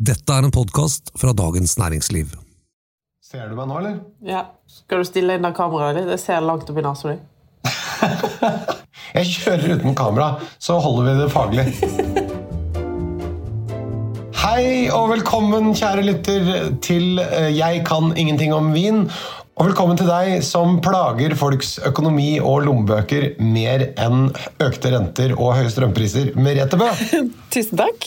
Dette er en podkast fra Dagens Næringsliv. Ser du meg nå, eller? Ja. Skal du stille inn det kameraet ditt? Jeg ser langt opp i nesa di. Jeg kjører uten kamera, så holder vi det faglig. Hei og velkommen, kjære lytter, til eh, Jeg kan ingenting om vin. Og velkommen til deg som plager folks økonomi og lommebøker mer enn økte renter og høye strømpriser. Merete Bø, Tusen takk.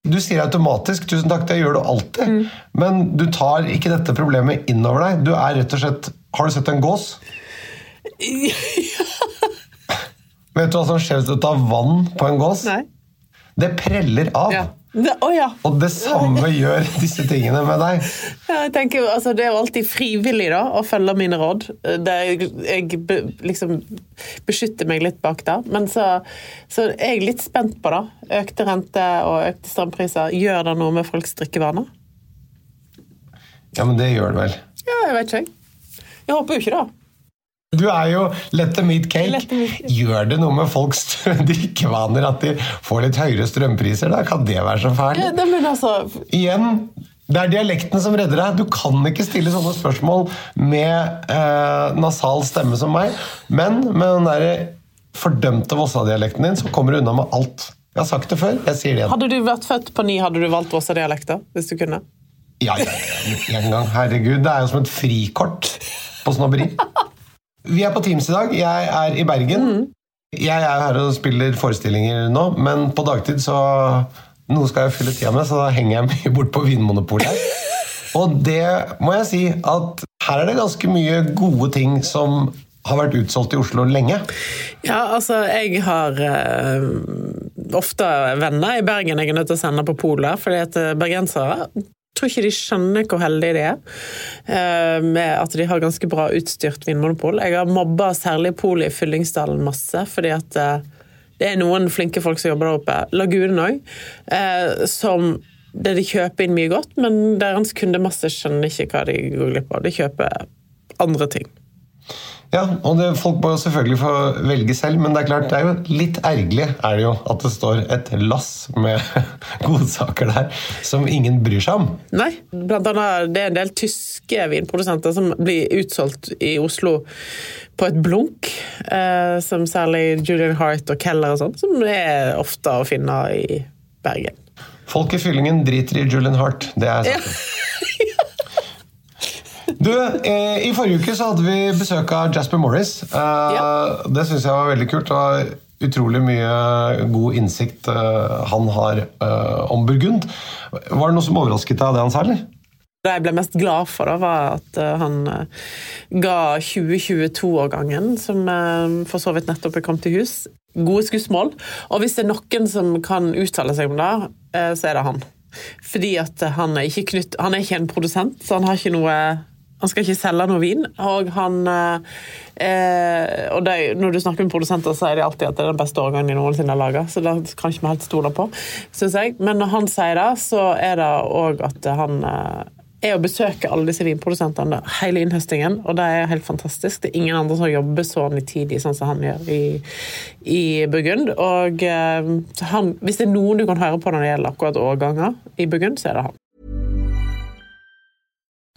du sier automatisk 'tusen takk', det gjør du alltid. Men du tar ikke dette problemet inn over deg. Du er rett og slett Har du sett en gås? Vet du hva som skjer hvis du tar vann på en gås? Nei. Det preller av. Ja. Det, oh ja. Og det samme gjør disse tingene med deg. Ja, Jeg tenker altså Det er jo alltid frivillig da, å følge mine råd. Det er, jeg be, liksom beskytter meg litt bak der. Men så, så er jeg litt spent på det. Økte renter og økte strømpriser. Gjør det noe med folks drikkevaner? Ja, men det gjør det vel. Ja, jeg vet ikke. jeg. Jeg håper jo ikke det. Du er jo let them eat cake. Them eat. Gjør det noe med folks drikkevaner at de får litt høyere strømpriser? Da kan det være så fælt. det, men altså, Igjen, det er dialekten som redder deg. Du kan ikke stille sånne spørsmål med eh, nasal stemme som meg, men med den der fordømte Vossa-dialekten din, så kommer du unna med alt. Jeg har sagt det før, jeg sier det igjen. Hadde du vært født på ni, hadde du valgt Vossa-dialekter? Hvis du kunne? Ja, ja, ja, en gang. Herregud, det er jo som et frikort på snobberi. Vi er på Teams i dag. Jeg er i Bergen. Jeg er her og spiller forestillinger nå, men på dagtid så Noe skal jeg fylle tida med, så da henger jeg mye bort på Vinmonopolet. Og det må jeg si at her er det ganske mye gode ting som har vært utsolgt i Oslo lenge. Ja, altså, jeg har uh, ofte venner i Bergen jeg er nødt til å sende på polet, fordi at eh, bergensere tror ikke de skjønner hvor heldige de er eh, med at de har ganske bra utstyrt vinmonopol. Jeg har mobba særlig polet i Fyllingsdalen masse, fordi at eh, det er noen flinke folk som jobber der oppe. Lagunen òg. Eh, som det de kjøper inn mye godt, men deres kundemasse skjønner ikke hva de går glipp av. De kjøper andre ting. Ja, og det, Folk må jo selvfølgelig få velge selv, men det er klart, det er jo litt ergerlig er det jo at det står et lass med godsaker der som ingen bryr seg om. Nei, blant annet det er en del tyske vinprodusenter som blir utsolgt i Oslo på et blunk, eh, som særlig Julian Hart og Keller og sånn, som er ofte å finne i Bergen. Folk i fyllingen driter i Julian Hart. Det er sant. Du, eh, I forrige uke så hadde vi besøk av Jasper Morris. Eh, Ja. Det syns jeg var veldig kult. Var utrolig mye god innsikt eh, han har om Burgund. Var det noe som overrasket deg av det han sa, eller? Det jeg ble mest glad for, da, var at han ga 2022-årgangen, som for så vidt nettopp er kommet til hus, gode skussmål. Og hvis det er noen som kan uttale seg om det, så er det han. Fordi at han er ikke, knytt, han er ikke en produsent, så han har ikke noe han skal ikke selge noe vin. Og han eh, og det, Når du snakker med produsenter, så sier de alltid at det er den beste årgangen de noensinne har laga. Så det kan ikke vi helt stole på, syns jeg. Men når han sier det, så er det òg at han eh, er å besøke alle disse vinprodusentene hele innhøstingen, og det er helt fantastisk. Det er ingen andre som jobber så nitidig sånn som han gjør i, i Burgund. Og eh, han, hvis det er noen du kan høre på når det gjelder akkurat årganger i Burgund, så er det han.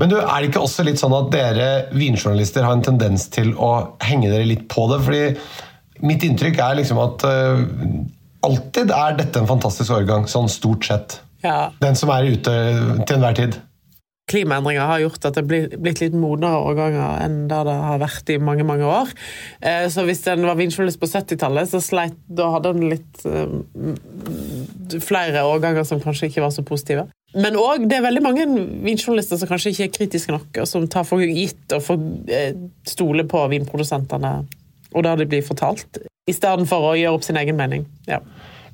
Men du, er det ikke også litt sånn at dere vinjournalister har en tendens til å henge dere litt på det? Fordi mitt inntrykk er liksom at uh, alltid er dette en fantastisk årgang, sånn stort sett. Ja, Den som er ute til enhver tid. klimaendringer har gjort at det er blitt litt modnere årganger enn det det har vært i mange mange år. Eh, Så hvis en var vinjournalist på 70-tallet, så sleit Da hadde en litt eh, flere årganger som kanskje ikke var så positive. Men òg det er veldig mange vinjournalister som kanskje ikke er kritiske nok, og som tar for gitt og for, eh, stoler på vinprodusentene og det de blir fortalt, i stedet for å gjøre opp sin egen mening. Ja.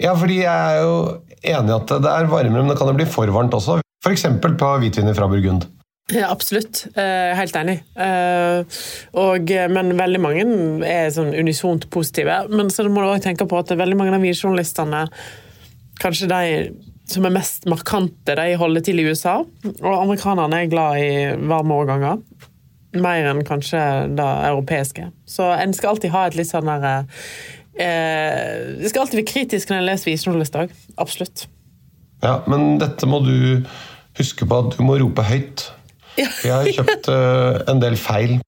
Ja, fordi jeg er jo enig i at det er varmere, men det kan jo bli for varmt også. F.eks. på hvitviner fra Burgund. Ja, absolutt. Eh, helt enig. Eh, og, men veldig mange er sånn unisont positive. Men så må du også tenke på at veldig mange av vinjournalistene, kanskje de som er mest markante, de holder til i USA. Og amerikanerne er glad i varme årganger. Mer enn kanskje det europeiske. Så en skal alltid ha et litt sånn derre eh, skal alltid være kritisk når jeg leser vinjournalistar. Absolutt. Ja, men dette må du huske på at du må rope høyt. Ja. Jeg har kjøpt eh, en del feil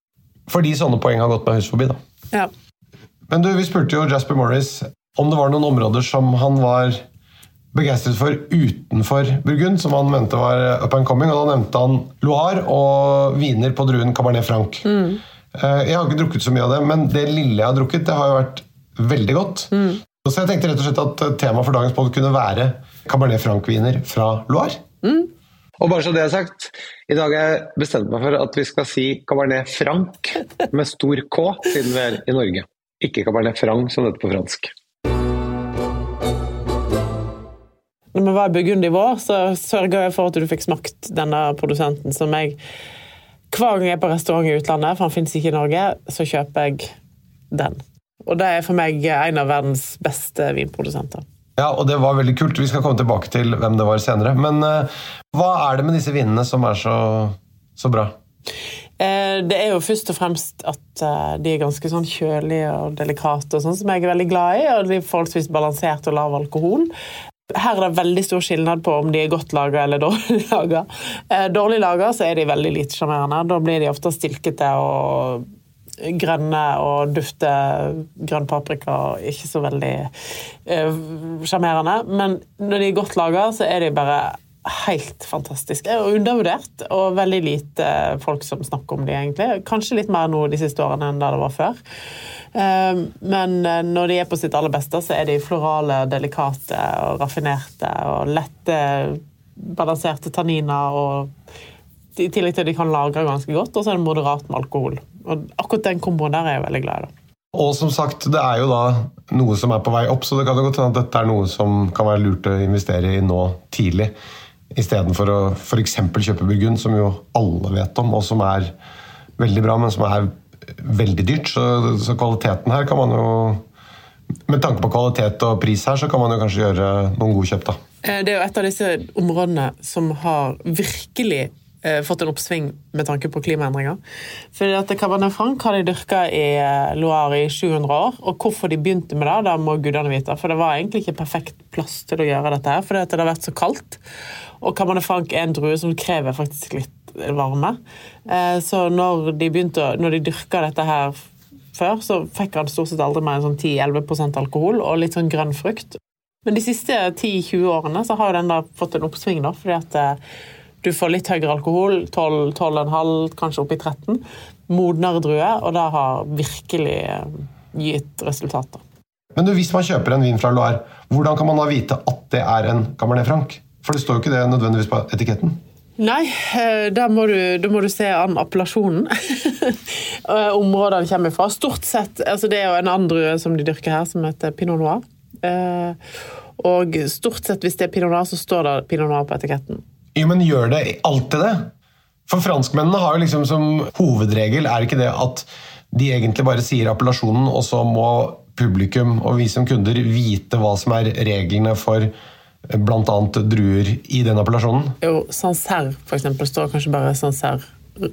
fordi sånne poeng har gått meg hus forbi. da. Ja. Men du, vi spurte jo Jasper Morris om det var noen områder som han var begeistret for utenfor Burgund, som han mente var up and coming. og Da nevnte han Loire og viner på druen Cabernet Franc. Mm. Eh, Jeg har ikke drukket så mye av det, men det lille jeg har drukket, det har jo vært veldig godt. Mm. Så jeg tenkte rett og slett at eh, temaet for dagens podd kunne være Cabernet Franc-viner fra Loire. Og bare så det er sagt, i dag har jeg bestemt meg for at vi skal si Cabernet Franc med stor K, siden vi er i Norge. Ikke Cabernet Franc, som det heter på fransk. Når vi var i Burgund i vår, så sørga jeg for at du fikk smakt denne produsenten som jeg Hver gang jeg er på restaurant i utlandet, for han finnes ikke i Norge, så kjøper jeg den. Og det er for meg en av verdens beste vinprodusenter. Ja, og det var veldig kult. Vi skal komme tilbake til hvem det var senere. Men uh, hva er det med disse vinene som er så, så bra? Eh, Det er jo først og fremst at eh, de er ganske sånn kjølige og delikate, og sånn som jeg er veldig glad i. Og de er forholdsvis balansert og lav alkohol. Her er det veldig stor skillnad på om de er godt laga eller dårlig laga. Dårlig laga er de veldig lite sjarmerende. Da blir de ofte stilkete og grønne og dufter grønn paprika og ikke så veldig eh, sjarmerende. Men når de er godt laga, så er de bare helt fantastiske og undervurdert. Og veldig lite folk som snakker om de egentlig. Kanskje litt mer nå de siste årene enn det det var før. Eh, Men eh, når de er på sitt aller beste, så er de florale, delikate og raffinerte og lette, balanserte tanniner. og I tillegg til at de kan lagre ganske godt, og så er det moderat med alkohol. Og akkurat den komboen der er jeg veldig glad i. da. Og som sagt, det er jo da noe som er på vei opp, så det kan jo godt hende at dette er noe som kan være lurt å investere i nå tidlig. Istedenfor å f.eks. kjøpe Burgund, som jo alle vet om, og som er veldig bra, men som er veldig dyrt. Så, så kvaliteten her kan man jo Med tanke på kvalitet og pris her, så kan man jo kanskje gjøre noen gode kjøp, da. Eh, Det er jo et av disse områdene som har virkelig eh, fått en oppsving med tanke på klimaendringer. Fordi at Cabernet Franc har de dyrka i eh, Loire i 700 år. Og hvorfor de begynte med det, det må gudene vite. For det var egentlig ikke perfekt plass til å gjøre dette her, fordi at det har vært så kaldt. Og Cabernet Franc er en drue som krever faktisk litt varme. Eh, Så når de, begynte, når de dyrka dette her før, så fikk han stort sett aldri mer enn sånn 10-11% alkohol og litt sånn grønn frukt. Men de siste 10-20 årene så har den da fått en oppsving, da, fordi at eh, du får litt høyere alkohol, 12, 12,5, kanskje opp i 13. Modnere druer, og det har virkelig eh, gitt resultater. Men du, hvis man kjøper en vin fra Loire, hvordan kan man da vite at det er en Cabernet Franc? For det står jo ikke det nødvendigvis på etiketten. Nei, eh, da må må du se an appellasjonen. Områdene Området kommer fra. Stort sett, altså Det er jo en annen drue som de dyrker her, som heter pinot noir. Eh, Og stort sett, hvis det er pinot noir, så står det pinot noir på etiketten. Jo, men gjør det alltid det? For franskmennene har jo liksom som hovedregel, er ikke det at de egentlig bare sier appellasjonen, og så må publikum og vi som kunder vite hva som er reglene for bl.a. druer i den appellasjonen? Jo, Sancerre, eksempel, står kanskje bare Sancerre.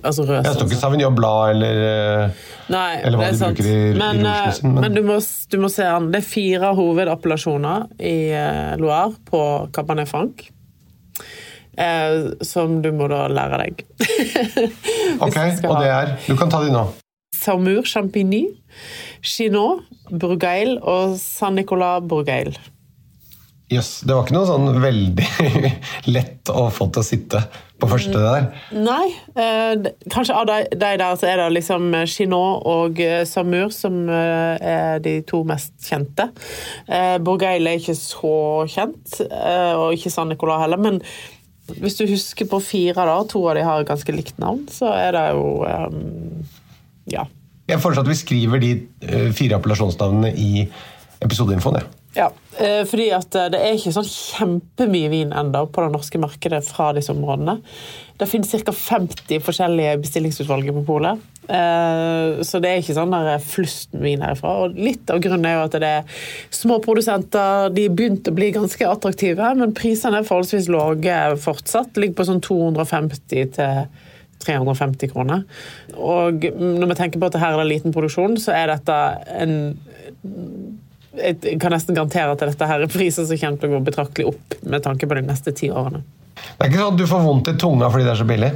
Altså rød Jeg står ikke Savignon Blad eller eh, Nei, eller hva det er de sant. bruker i- men, i rougen men- men du, må, du må se an. Det er fire hovedappellasjoner i eh, Loire på Cabernet Franc. Eh, som du må da lære deg. Ok, og det er Du kan ta de nå. Saumur Champigny, Chinot, Bourgail og Saint-Nicolas Bourgeil. Jøss, det var ikke noe sånn veldig lett å få til å sitte på første det der. Nei, eh, kanskje av de, de der så er det liksom Chinot og Samur som eh, er de to mest kjente. Eh, Bourgeil er ikke så kjent, eh, og ikke San Nicolas heller, men hvis du husker på fire, da, to av de har ganske likt navn, så er det jo eh, Ja. Jeg foreslår at vi skriver de eh, fire appellasjonsnavnene i episodeinfoen. Ja. Ja, eh, fordi at eh, det er ikke sånn kjempemye vin enda på det norske markedet fra disse områdene. Det finnes ca. 50 forskjellige bestillingsutvalg på polet. Eh, så det er ikke sånn der flust med vin herfra. Og litt av grunnen er jo at det er små produsenter. De begynte å bli ganske attraktive, men prisene er forholdsvis lave fortsatt. Ligger på sånn 250 til 350 kroner. Og når vi tenker på at her er det liten produksjon, så er dette en jeg kan nesten garantere at dette her er priser som kommer til å gå betraktelig opp med tanke på de neste ti årene. Det er ikke sånn at du får vondt i tunga fordi det er så billig?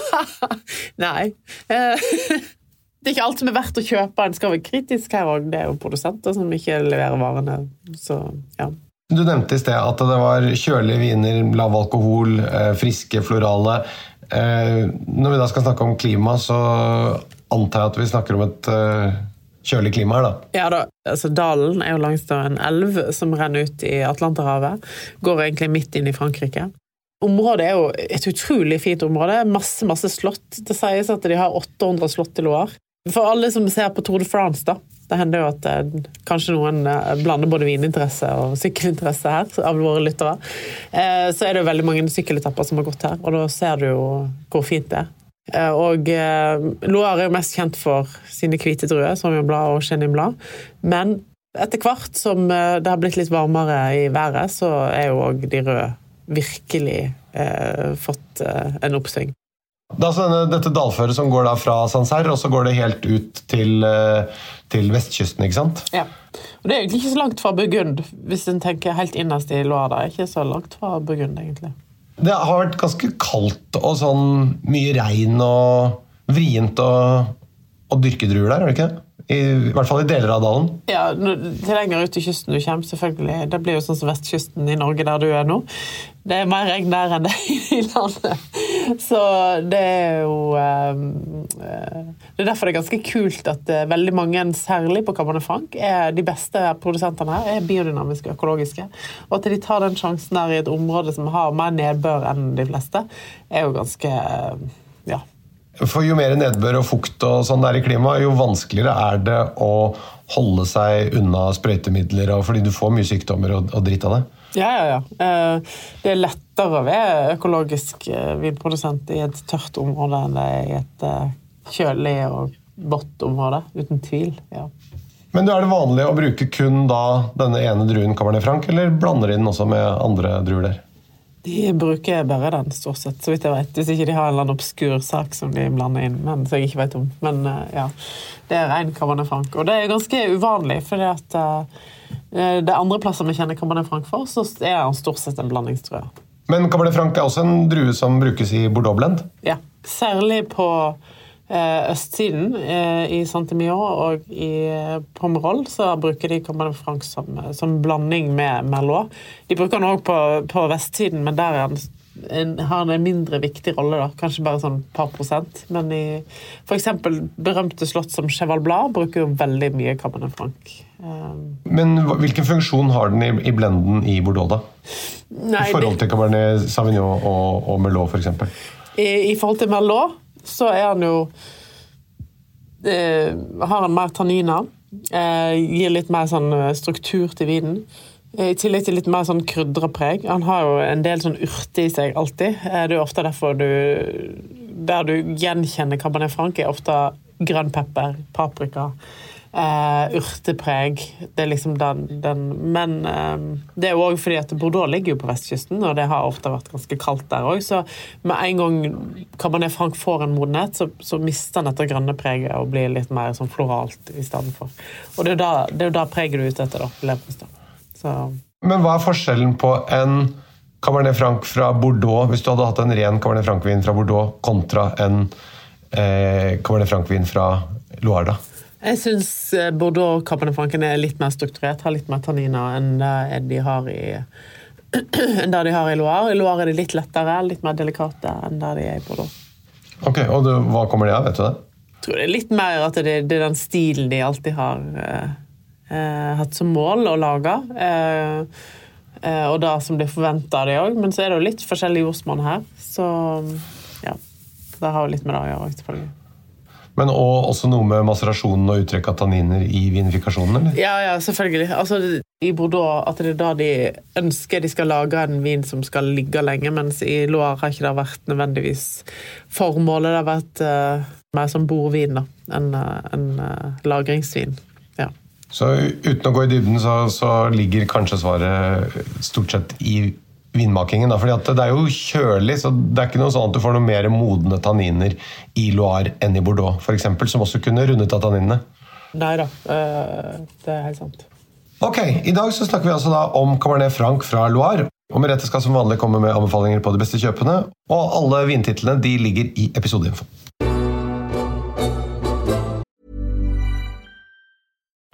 Nei. Eh, det er ikke alt som er verdt å kjøpe. En skal være kritisk her òg. Det er jo produsenter som ikke leverer varene. Så, ja. Du nevnte i sted at det var kjølige viner, lav alkohol, eh, friske, florale. Eh, når vi da skal snakke om klima, så antar jeg at vi snakker om et kjølig klima her, da. Ja da. Altså, Dalen er jo langs en elv som renner ut i Atlanterhavet. Går egentlig midt inn i Frankrike. Området er jo et utrolig fint område. Masse, masse slott. Det sies at de har 800 slott i Loire. For alle som ser på Tour de France, da. Det hender jo at eh, kanskje noen eh, blander både vininteresse og sykkelinteresse her, av våre lyttere. Eh, så er det jo veldig mange sykkeletapper som har gått her, og da ser du jo hvor fint det er. Eh, og eh, Loire er jo mest kjent for sine hvite druer, Sauvignon og Chenin Blanc. Men etter hvert som eh, det har blitt litt varmere i været, så er jo òg de røde virkelig eh, fått eh, en oppsving. Det er altså denne, dette dalføret som går da fra Sancerre, og så går det helt ut til, til vestkysten, ikke sant? Ja. Og det er egentlig ikke så langt fra Burgund, hvis en tenker helt innerst i Loire. Det er ikke så langt fra Burgund, egentlig. Det har vært ganske kaldt og sånn mye regn og vrient å, dyrke druer der, er det ikke det? I, I, hvert fall i deler av dalen. Ja, til lenger ut i kysten du kommer, selvfølgelig. Det blir jo sånn som vestkysten i Norge, der du er nå. Det er mer regn der enn det i landet. Så det er jo ehm, eh, Det er derfor det er ganske kult at eh, veldig mange, særlig på Cabernet Franc, er de beste produsentene her, er biodynamiske og økologiske. Og at de tar den sjansen der i et område som har mer nedbør enn de fleste, er jo ganske eh, for jo mer nedbør og fukt og sånn det er i klimaet, jo vanskeligere er det å holde seg unna sprøytemidler, fordi du får mye sykdommer og, og dritt av det. Ja, ja, ja. Eh, det er lettere å være økologisk eh, vinprodusent i et tørt område enn det er i et eh, kjølig og vått område. Uten tvil. ja. Men er det vanlig å bruke kun da denne ene druen Cabernet Franc, eller blander de den også med andre druer der? De bruker bare den, stort sett, så vidt jeg vet. Hvis ikke de har en eller annen obskur sak som de blander inn. men som jeg ikke vet om. Men uh, ja, det er ren Cabernet Franc. Og det er ganske uvanlig, fordi at uh, det andre plasser vi kjenner Cabernet Franc for, så er han stort sett en blandingstrø. Men Cabernet Franc er også en drue som brukes i Bordeaux-blend? Ja, særlig på Eh, østsiden eh, i Saint-Emilion og i eh, Pomerol så bruker de Cabernet Franc som, som, blanding med Merlot. De bruker den òg på, på, vestsiden, men der en, en, har den en mindre viktig rolle. da, Kanskje bare sånn par prosent. Men i f.eks. berømte slott som Cheval Blas bruker jo veldig mye Cabernet Franc. Men hvilken funksjon har den i, i blenden i Bordeaux, da? Nei, I forhold til Cabernet Sauvignon og, og Merlot, f.eks.? I, I forhold til Merlot så er han jo eh, Har han mer tanniner. Eh, gir litt mer sånn eh, struktur til vinen. Eh, I tillegg til litt mer sånn preg. Han har jo en del sånn urte i seg alltid. Eh, det er ofte derfor du Der du gjenkjenner Cabernet Franc, er ofte grønn pepper, paprika. Uh, urtepreg. Det er liksom den, den. Men uh, det er jo òg fordi at Bordeaux ligger jo på vestkysten, og det har ofte vært ganske kaldt der òg. Så med en gang Cabernet Franc får en modenhet, så, så mister han dette grønne preget og blir litt mer sånn floralt i stedet for. Og det er jo da, det da preget du er ute etter, da. Men hva er forskjellen på en Cabernet Franc fra Bordeaux, hvis du hadde hatt en ren Cabernet Franc-vin fra Bordeaux, kontra en eh, Cabernet Franc-vin fra Loire? Jeg syns eh, Bordeaux Cabernet Franken er litt mer strukturert, har litt mer tanniner enn det de har i enn det de har i Loire. I Loire er de litt lettere, litt mer delikate enn det de er i Bordeaux. Ok, og du, Hva kommer de av, vet du det? Jeg tror det er litt mer at det, det er den stilen de alltid har eh, eh, hatt som mål å lage. Eh, eh, og det som blir forventa av de òg. Men så er det jo litt forskjellig jordsmonn her. Så ja. Det har jo litt med det å gjøre, selvfølgelig. Men og også noe med maserasjonen og uttrekk av tanniner i vinifikasjonen, eller? Ja, ja, selvfølgelig. Altså, I Bordeaux at det er da de ønsker de skal lage en vin som skal ligge lenge, mens i Loire har ikke det vært nødvendigvis formålet. Det har vært uh, mer som bordvin enn en, uh, lagringsvin. Ja. Så uten å gå i dybden, så, så ligger kanskje svaret stort sett i vinmakingen. Da, fordi Det er jo kjølig, så det er ikke noe sånn at du får noe mer modne tanniner i Loire enn i Bordeaux, eksempel, som også kunne rundet av tanninene. Nei da, eh, det er helt sant. Ok, I dag så snakker vi altså da om Cabernet Franc fra Loire. Og Merete skal som vanlig komme med anbefalinger på de beste kjøpene. Og alle vintitlene de ligger i episodeinfo.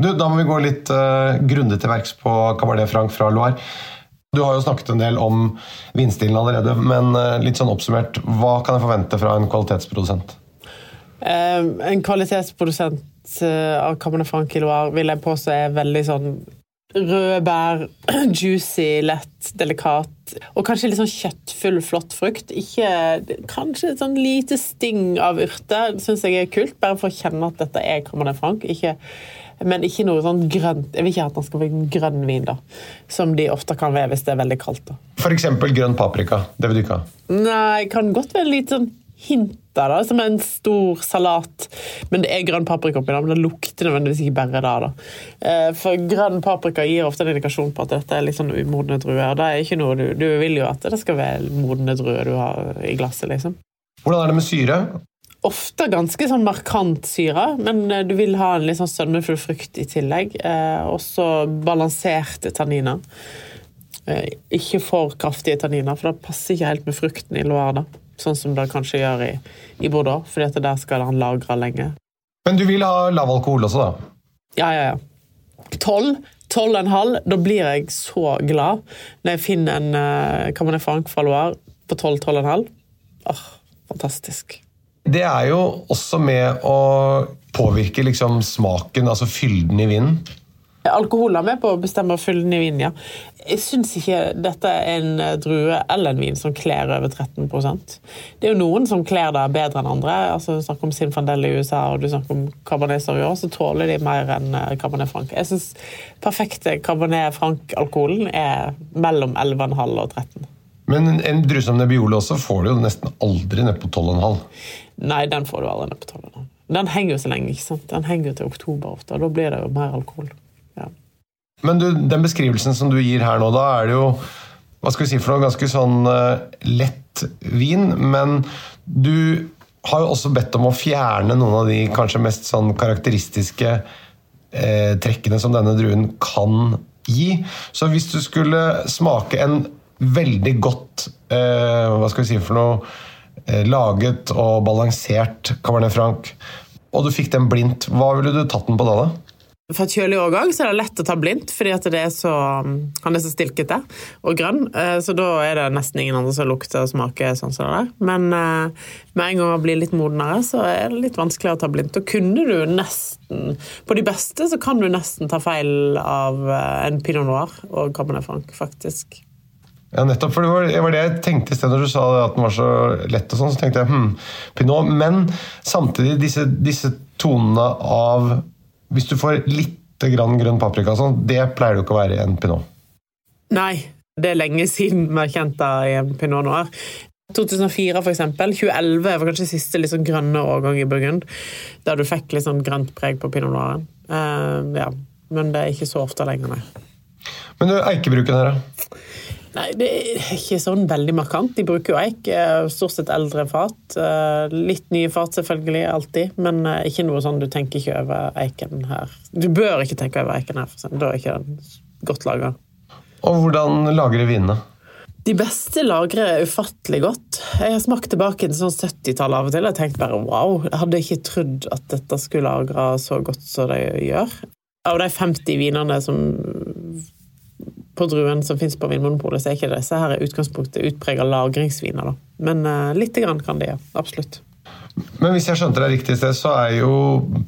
Du, Da må vi gå litt uh, grundig til verks på Cabernet Franc fra Loire. Du har jo snakket en del om vinstilen allerede, men uh, litt sånn oppsummert, hva kan jeg forvente fra en kvalitetsprodusent? Uh, en kvalitetsprodusent av Cabernet Franc i Loire vil jeg påstå er veldig sånn røde bær, juicy, lett, delikat. Og kanskje litt sånn kjøttfull, flott frukt. Ikke, kanskje et sånn lite sting av urte syns jeg er kult, bare for å kjenne at dette er Cabernet Franc. Ikke men ikke noe sånn grønt. Jeg vil ikke at den skal være en grønn vin, da. Som de ofte kan være hvis det er veldig kaldt. da. F.eks. grønn paprika. Det vil du ikke ha? Nei, kan godt være litt sånn hint av det, som en stor salat. Men det er grønn paprika oppi da, men det lukter nødvendigvis ikke bare det. da. Eh, for grønn paprika gir ofte en indikasjon på at dette er litt sånn umodne druer. Det er ikke noe du, du vil jo at det skal være modne druer du har i glasset, liksom. Hvordan er det med syre? Ofte ganske sånn markant syre, men eh, du vil ha en litt sånn sødmefull frukt i tillegg. Eh, også balanserte tanniner. Eh, ikke for kraftige tanniner, for det passer ikke helt med frukten i Loire. da. Sånn som det kanskje gjør i, i Bordeaux, for der skal han lagre lenge. Men du vil ha lav alkohol også, da? Ja, ja, ja. Tolv. Tolv og en halv. Da blir jeg så glad når jeg finner en uh, Cabernet Franc fra Loire på tolv, tolv og en halv. Åh, fantastisk det er jo også med å påvirke liksom smaken, altså fylden i vinen. Alkohol er med på å bestemme fylden i vinen, ja. Jeg syns ikke dette er en eh, drue eller en vin som kler over 13% Det er jo noen som kler det bedre enn andre. altså Du snakker om Sinfandel i USA og du snakker om Cabernet Sauvignon, så tåler de mer enn eh, Cabernet Franc. Jeg syns perfekte Cabernet Franc-alkoholen er mellom 11,5 og 13. Men en drue som Nebbiolo også får du jo nesten aldri ned på 12,5. Nei, den får du aldri ned på 12,5. Den henger jo så lenge. ikke sant? Den henger jo til oktober ofte, og da blir det jo mer alkohol. Ja. Men du, den beskrivelsen som du gir her nå, da er det jo hva skal vi si for noe, ganske sånn uh, lett vin, men du har jo også bedt om å fjerne noen av de kanskje mest sånn karakteristiske eh, trekkene som denne druen kan gi. Så hvis du skulle smake en veldig godt eh, Hva skal vi si for noe Eh, laget og balansert Cabernet Franc, og du fikk den blindt, hva ville du tatt den på da? da? For et kjølig årgang så er det lett å ta blindt, fordi at det er så, han er så stilkete og grønn. Eh, så da er det nesten ingen andre som lukter og smaker sånn som det der. Men eh, med en gang man blir litt modnere, så er det litt vanskeligere å ta blindt. Og kunne du nesten På de beste så kan du nesten ta feil av en pinot noir og cabernet franc, faktisk. Ja, nettopp. For det var, det var det jeg tenkte i sted når du sa at den var så lett. og sånn, Så tenkte jeg hm, pinot. Men samtidig disse, disse tonene av Hvis du får litt grann grønn paprika, sånn, det pleier det jo ikke å være i en pinot. Nei, det er lenge siden vi har kjent det i en pinot noir. 2004 for eksempel. 2011 var kanskje siste sånn grønne årgang i Burgund. Der du fikk litt sånn grønt preg på pinot noiren. Uh, ja. Men det er ikke så ofte lenger, nei. Men du, eikebruken her, da? Nei, det er ikke sånn veldig markant. De bruker jo eik. eh, Stort sett eldre fat. Eh, Litt nye fat, selvfølgelig, alltid. Men eh, ikke noe sånn du tenker ikke over eiken her. Du bør ikke tenke over eiken her, for da er ikke den godt laga. Og hvordan lagrer vinene? De beste lagrer ufattelig godt. Jeg har smakt tilbake til sånn 70-tallet av og til og tenkt bare wow, jeg hadde ikke trodd at dette skulle lagre så godt som de gjør. Av de 50 vinene som på druen som finnes på Vinmonopolet, så er ikke disse her i utgangspunktet utprega lagringsviner. da. Men uh, lite grann kan de, ja. Absolutt. Men hvis jeg skjønte deg riktig så er jo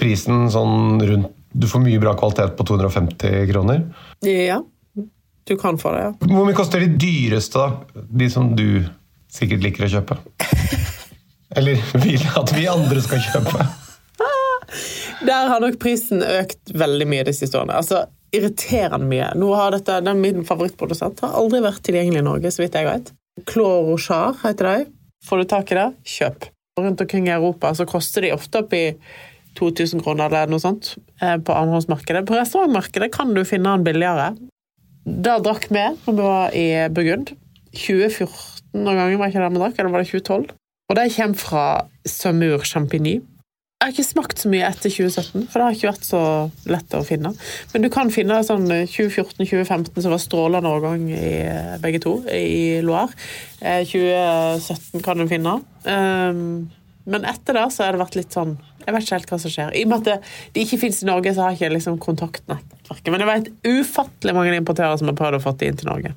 prisen sånn rundt Du får mye bra kvalitet på 250 kroner. Ja, du kan få det, ja. Hvor mye koster de dyreste, da? De som du sikkert liker å kjøpe? Eller vil at vi andre skal kjøpe? Der har nok prisen økt veldig mye de siste årene. Altså, Irriterende mye. Nå har dette, den Min favorittprodusent har aldri vært tilgjengelig i Norge, så vidt jeg vet. Rochard heter de. Får du tak i det, kjøp. Rundt omkring i Europa så koster de ofte oppi 2000 kroner eller noe sånt eh, på annenhåndsmarkedet. På restaurantmarkedet kan du finne den billigere. Da drakk vi når vi var i Burgund. 2014 noen ganger, var ikke det vi drakk? Eller var det 2012? Og de kommer fra Saumur Champigny. Jeg har ikke smakt så mye etter 2017, for det har ikke vært så lett å finne. Men du kan finne sånn 2014-2015 som var strålende årgang i eh, begge to, i Loire. Eh, 2017 kan du finne. Um, men etter det så har det vært litt sånn Jeg vet ikke helt hva som skjer. I og med at det, det ikke fins i Norge, så har jeg ikke liksom kontaktnettverket. Men jeg vet ufattelig mange importører som har prøvd å få det inn til Norge.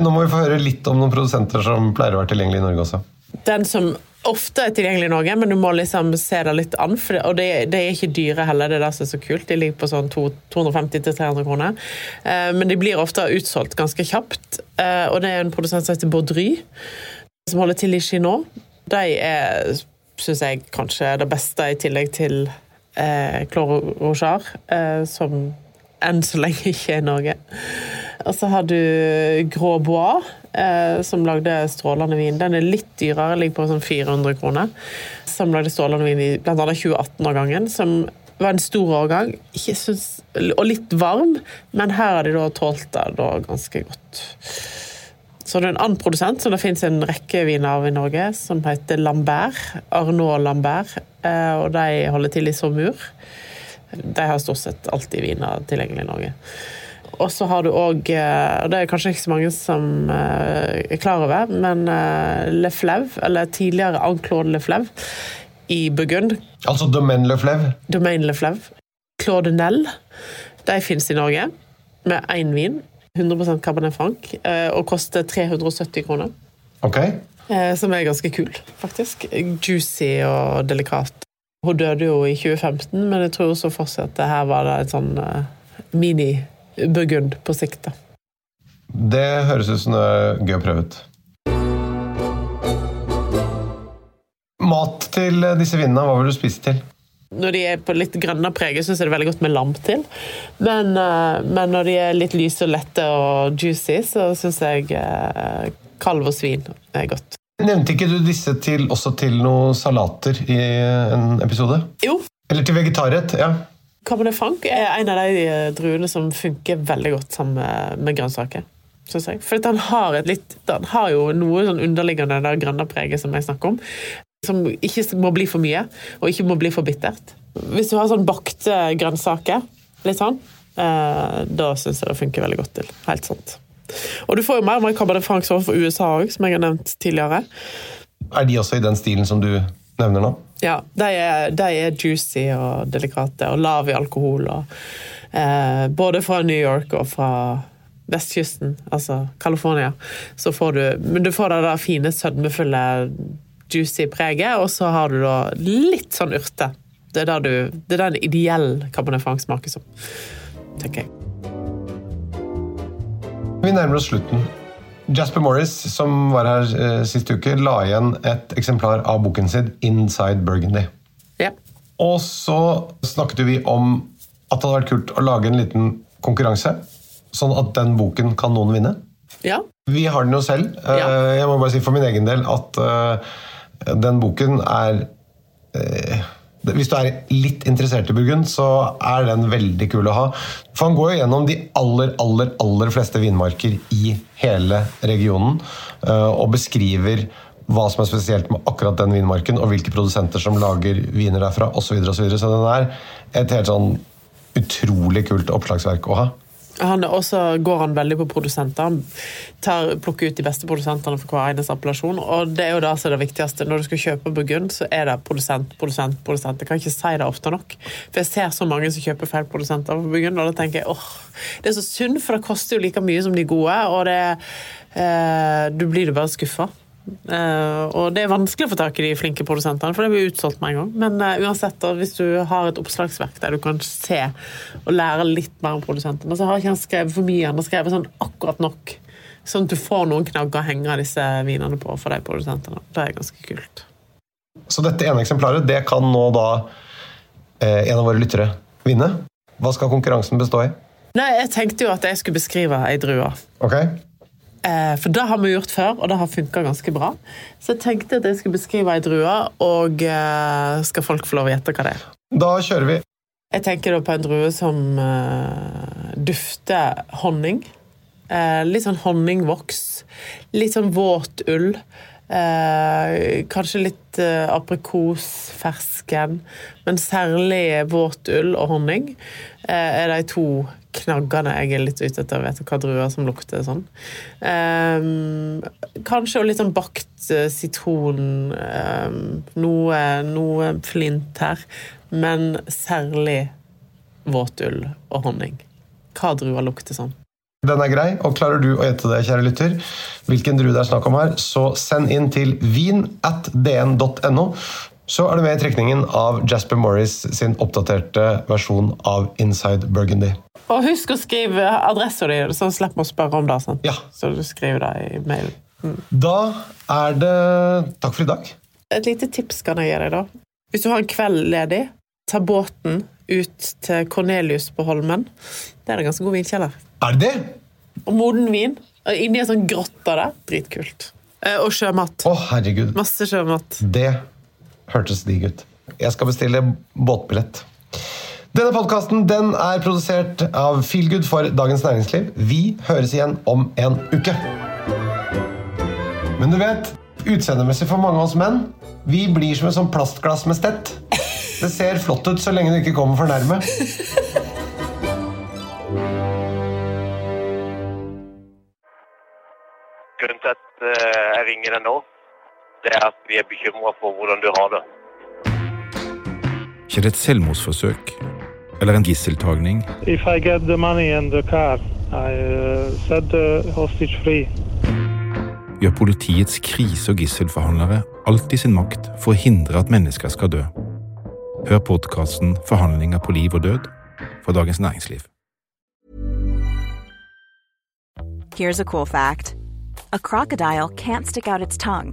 Nå må vi få høre litt om noen produsenter som pleier å være tilgjengelige i Norge også. Den som ofte er tilgjengelig i Norge, men du må liksom se det litt an. Det, og det, det er ikke dyre heller, det er det som er så kult. De ligger på sånn 250-300 kroner. Eh, men de blir ofte utsolgt ganske kjapt. Eh, og det er en produsent som heter Baudry, som holder til i Chinon. De er, syns jeg, kanskje det beste, i tillegg til eh, Cloro Rochard, eh, som enn så lenge ikke er i Norge. Og så har du Gros Bois, eh, som lagde strålende vin. Den er litt dyrere, ligger på sånn 400 kroner. Som lagde strålende vin i annet 2018-årgangen, som var en stor årgang. Synes, og litt varm, men her har de da tålt det da ganske godt. Så det er en annen produsent som det finnes en rekke viner av i Norge, som heter Lambert. Arnaud Lambert. eh, Og de holder til i Saumur. De har stort sett alltid viner tilgjengelig i Norge. Og så har du òg, og det er kanskje ikke så mange som eh, er klar over, men eh, Le Fleuve, eller tidligere Anne-Claude Le Fleuve i Burgund, Altså Domaine Le Fleuve. Domaine Le Fleuve, Claude Nell, de finnes i Norge med én vin. 100 Cabernet Franc, eh, og koster 370 kroner. Ok. Eh, Som er ganske kul, faktisk. Juicy og delikat. Hun døde jo i 2015, men jeg tror så fortsatt at det her var det et sånn eh, mini-burgund på sikt. da. Det høres ut som det er gøy å prøve ut. Mat til disse vinene, hva vil du spise til? Når de er på litt grønnere preget, syns jeg det er veldig godt med lam til. Men, eh, men når de er litt lyse og lette og juicy, så syns jeg eh, kalv og svin er godt. Nevnte ikke du disse til, også til noen salater i en episode? Jo, Eller til vegetarrett? Ja. Cabernet Franc er en av de eh, druene som funker veldig godt sammen med, grønnsaker. Synes jeg. For den har, litt, den har jo noe sånn underliggende det grønne preget som jeg snakker om. Som ikke må bli for mye, og ikke må bli for bittert. Hvis du har sånn bakte grønnsaker, litt sånn, eh, da syns jeg det funker veldig godt til. Helt sant. Og du får jo mer og mer Cabernet Franc overfor USA òg, som jeg har nevnt tidligere. Er de også i den stilen som du nevner nå? Ja, de er, de er juicy og delikate og lav i alkohol. Og, eh, både fra New York og fra vestkysten, altså California, så får du Men du får det der fine, sødmefulle, juicy preget, og så har du da litt sånn urte. Det er du, det er den ideelle ideell Cabernet Franc smaker som, tenker jeg. Vi nærmer oss slutten. Jasper Morris, som var her eh, sist uke, la igjen et eksemplar av boken sin 'Inside Burgundy'. Ja. Og så snakket vi om at det hadde vært kult å lage en liten konkurranse, sånn at den boken kan noen vinne. ja. Vi har den jo selv. Eh, Ja. Jeg må bare si for min egen del at uh, den boken er eh, Hvis du er litt interessert i Burgund, så er den veldig kul å ha. For han går jo gjennom de aller, aller, aller fleste vinmarker i hele regionen eh, og beskriver hva som er spesielt med akkurat den vinmarken, og hvilke produsenter som lager viner derfra, osv. Så, videre, og så, videre. så den er et helt sånn utrolig kult oppslagsverk å ha. Han også går han veldig på produsenter. Han tar, plukker ut de beste produsentene for hver eneste appellasjon. Og det er jo det som er det viktigste. Når du skal kjøpe Burgund, så er det produsent, produsent, produsent. Jeg kan ikke si det ofte nok. For jeg ser så mange som kjøper feil produsenter på Burgund, og da tenker jeg åh, det er så synd, for det koster jo like mye som de gode, og det eh, Du blir jo bare skuffa. Eh, og det er vanskelig å få tak i de flinke produsentene, for det blir utsolgt med en gang. Men uh, uansett, hvis du har et oppslagsverk der du kan se og lære litt mer om produsentene, så har ikke han skrevet for mye, han har skrevet sånn akkurat nok. Sånn at du får noen knagger å henge disse vinene på for de produsentene. Det er ganske kult. Så dette ene eksemplaret det kan nå da eh, en av våre lyttere vinne. Hva skal konkurransen bestå i? Nei, jeg tenkte jo at jeg skulle beskrive ei drue. Ok? Eh, For det har vi gjort før, og det har funka ganske bra. Så jeg tenkte at jeg skulle beskrive ei drue, og eh, skal folk få lov å gjette hva det er. Da kjører vi. Jeg tenker da på en drue som eh, dufter honning. Litt sånn honningvoks. Litt sånn våt ull. Kanskje litt aprikos, fersken, men særlig våt ull og honning er de to knaggene jeg er litt ute etter å vite hva druer som lukter sånn. Um, kanskje litt sånn bakt eh, sitron, um, noe, noe flint her, men særlig våt ull og honning. Hva druer lukter sånn? Den er grei, og klarer du å gjette det, kjære lytter, hvilken drue det er snakk om her, så send inn til vin at dn.no. Så er du med i trekningen av Jasper Morris sin oppdaterte versjon av Inside Burgundy. Og husk å skrive adressa di, så slipper vi å spørre om det. Sant? Ja. Så du skriver det i mailen. Da er det takk for i dag. Et lite tips kan jeg gi deg, da. Hvis du har en kveld ledig, ta båten ut til Cornelius på Holmen. Det er en ganske god vinkjeller. Er det det? Og moden vin. Inni en sånn grotte der. Dritkult. Eh, Og sjømat. Å, herregud. Masse sjømat. Det hørtes digg ut. Jeg skal bestille båtbillett. Denne podkasten den er produsert av Feelgood for Dagens Næringsliv. Vi høres igjen om en uke. Men du vet, utseendemessig for mange av oss menn, vi blir som et sånn plastglass med stett. Det ser flott ut så lenge du ikke kommer for nærme. Grunnen til at eh, jeg ringer deg nå, det er at vi er bekymra for hvordan du har det. Skjer det et selvmordsforsøk eller en gisseltagning? If I get the money and the car, I uh, set the hostage free. Gjør politiets krise- og gisselforhandlere alt i sin makt for å hindre at mennesker skal dø? Hør podkasten 'Forhandlinger på liv og død' fra Dagens Næringsliv. Here's a cool fact a crocodile can't stick out its tongue.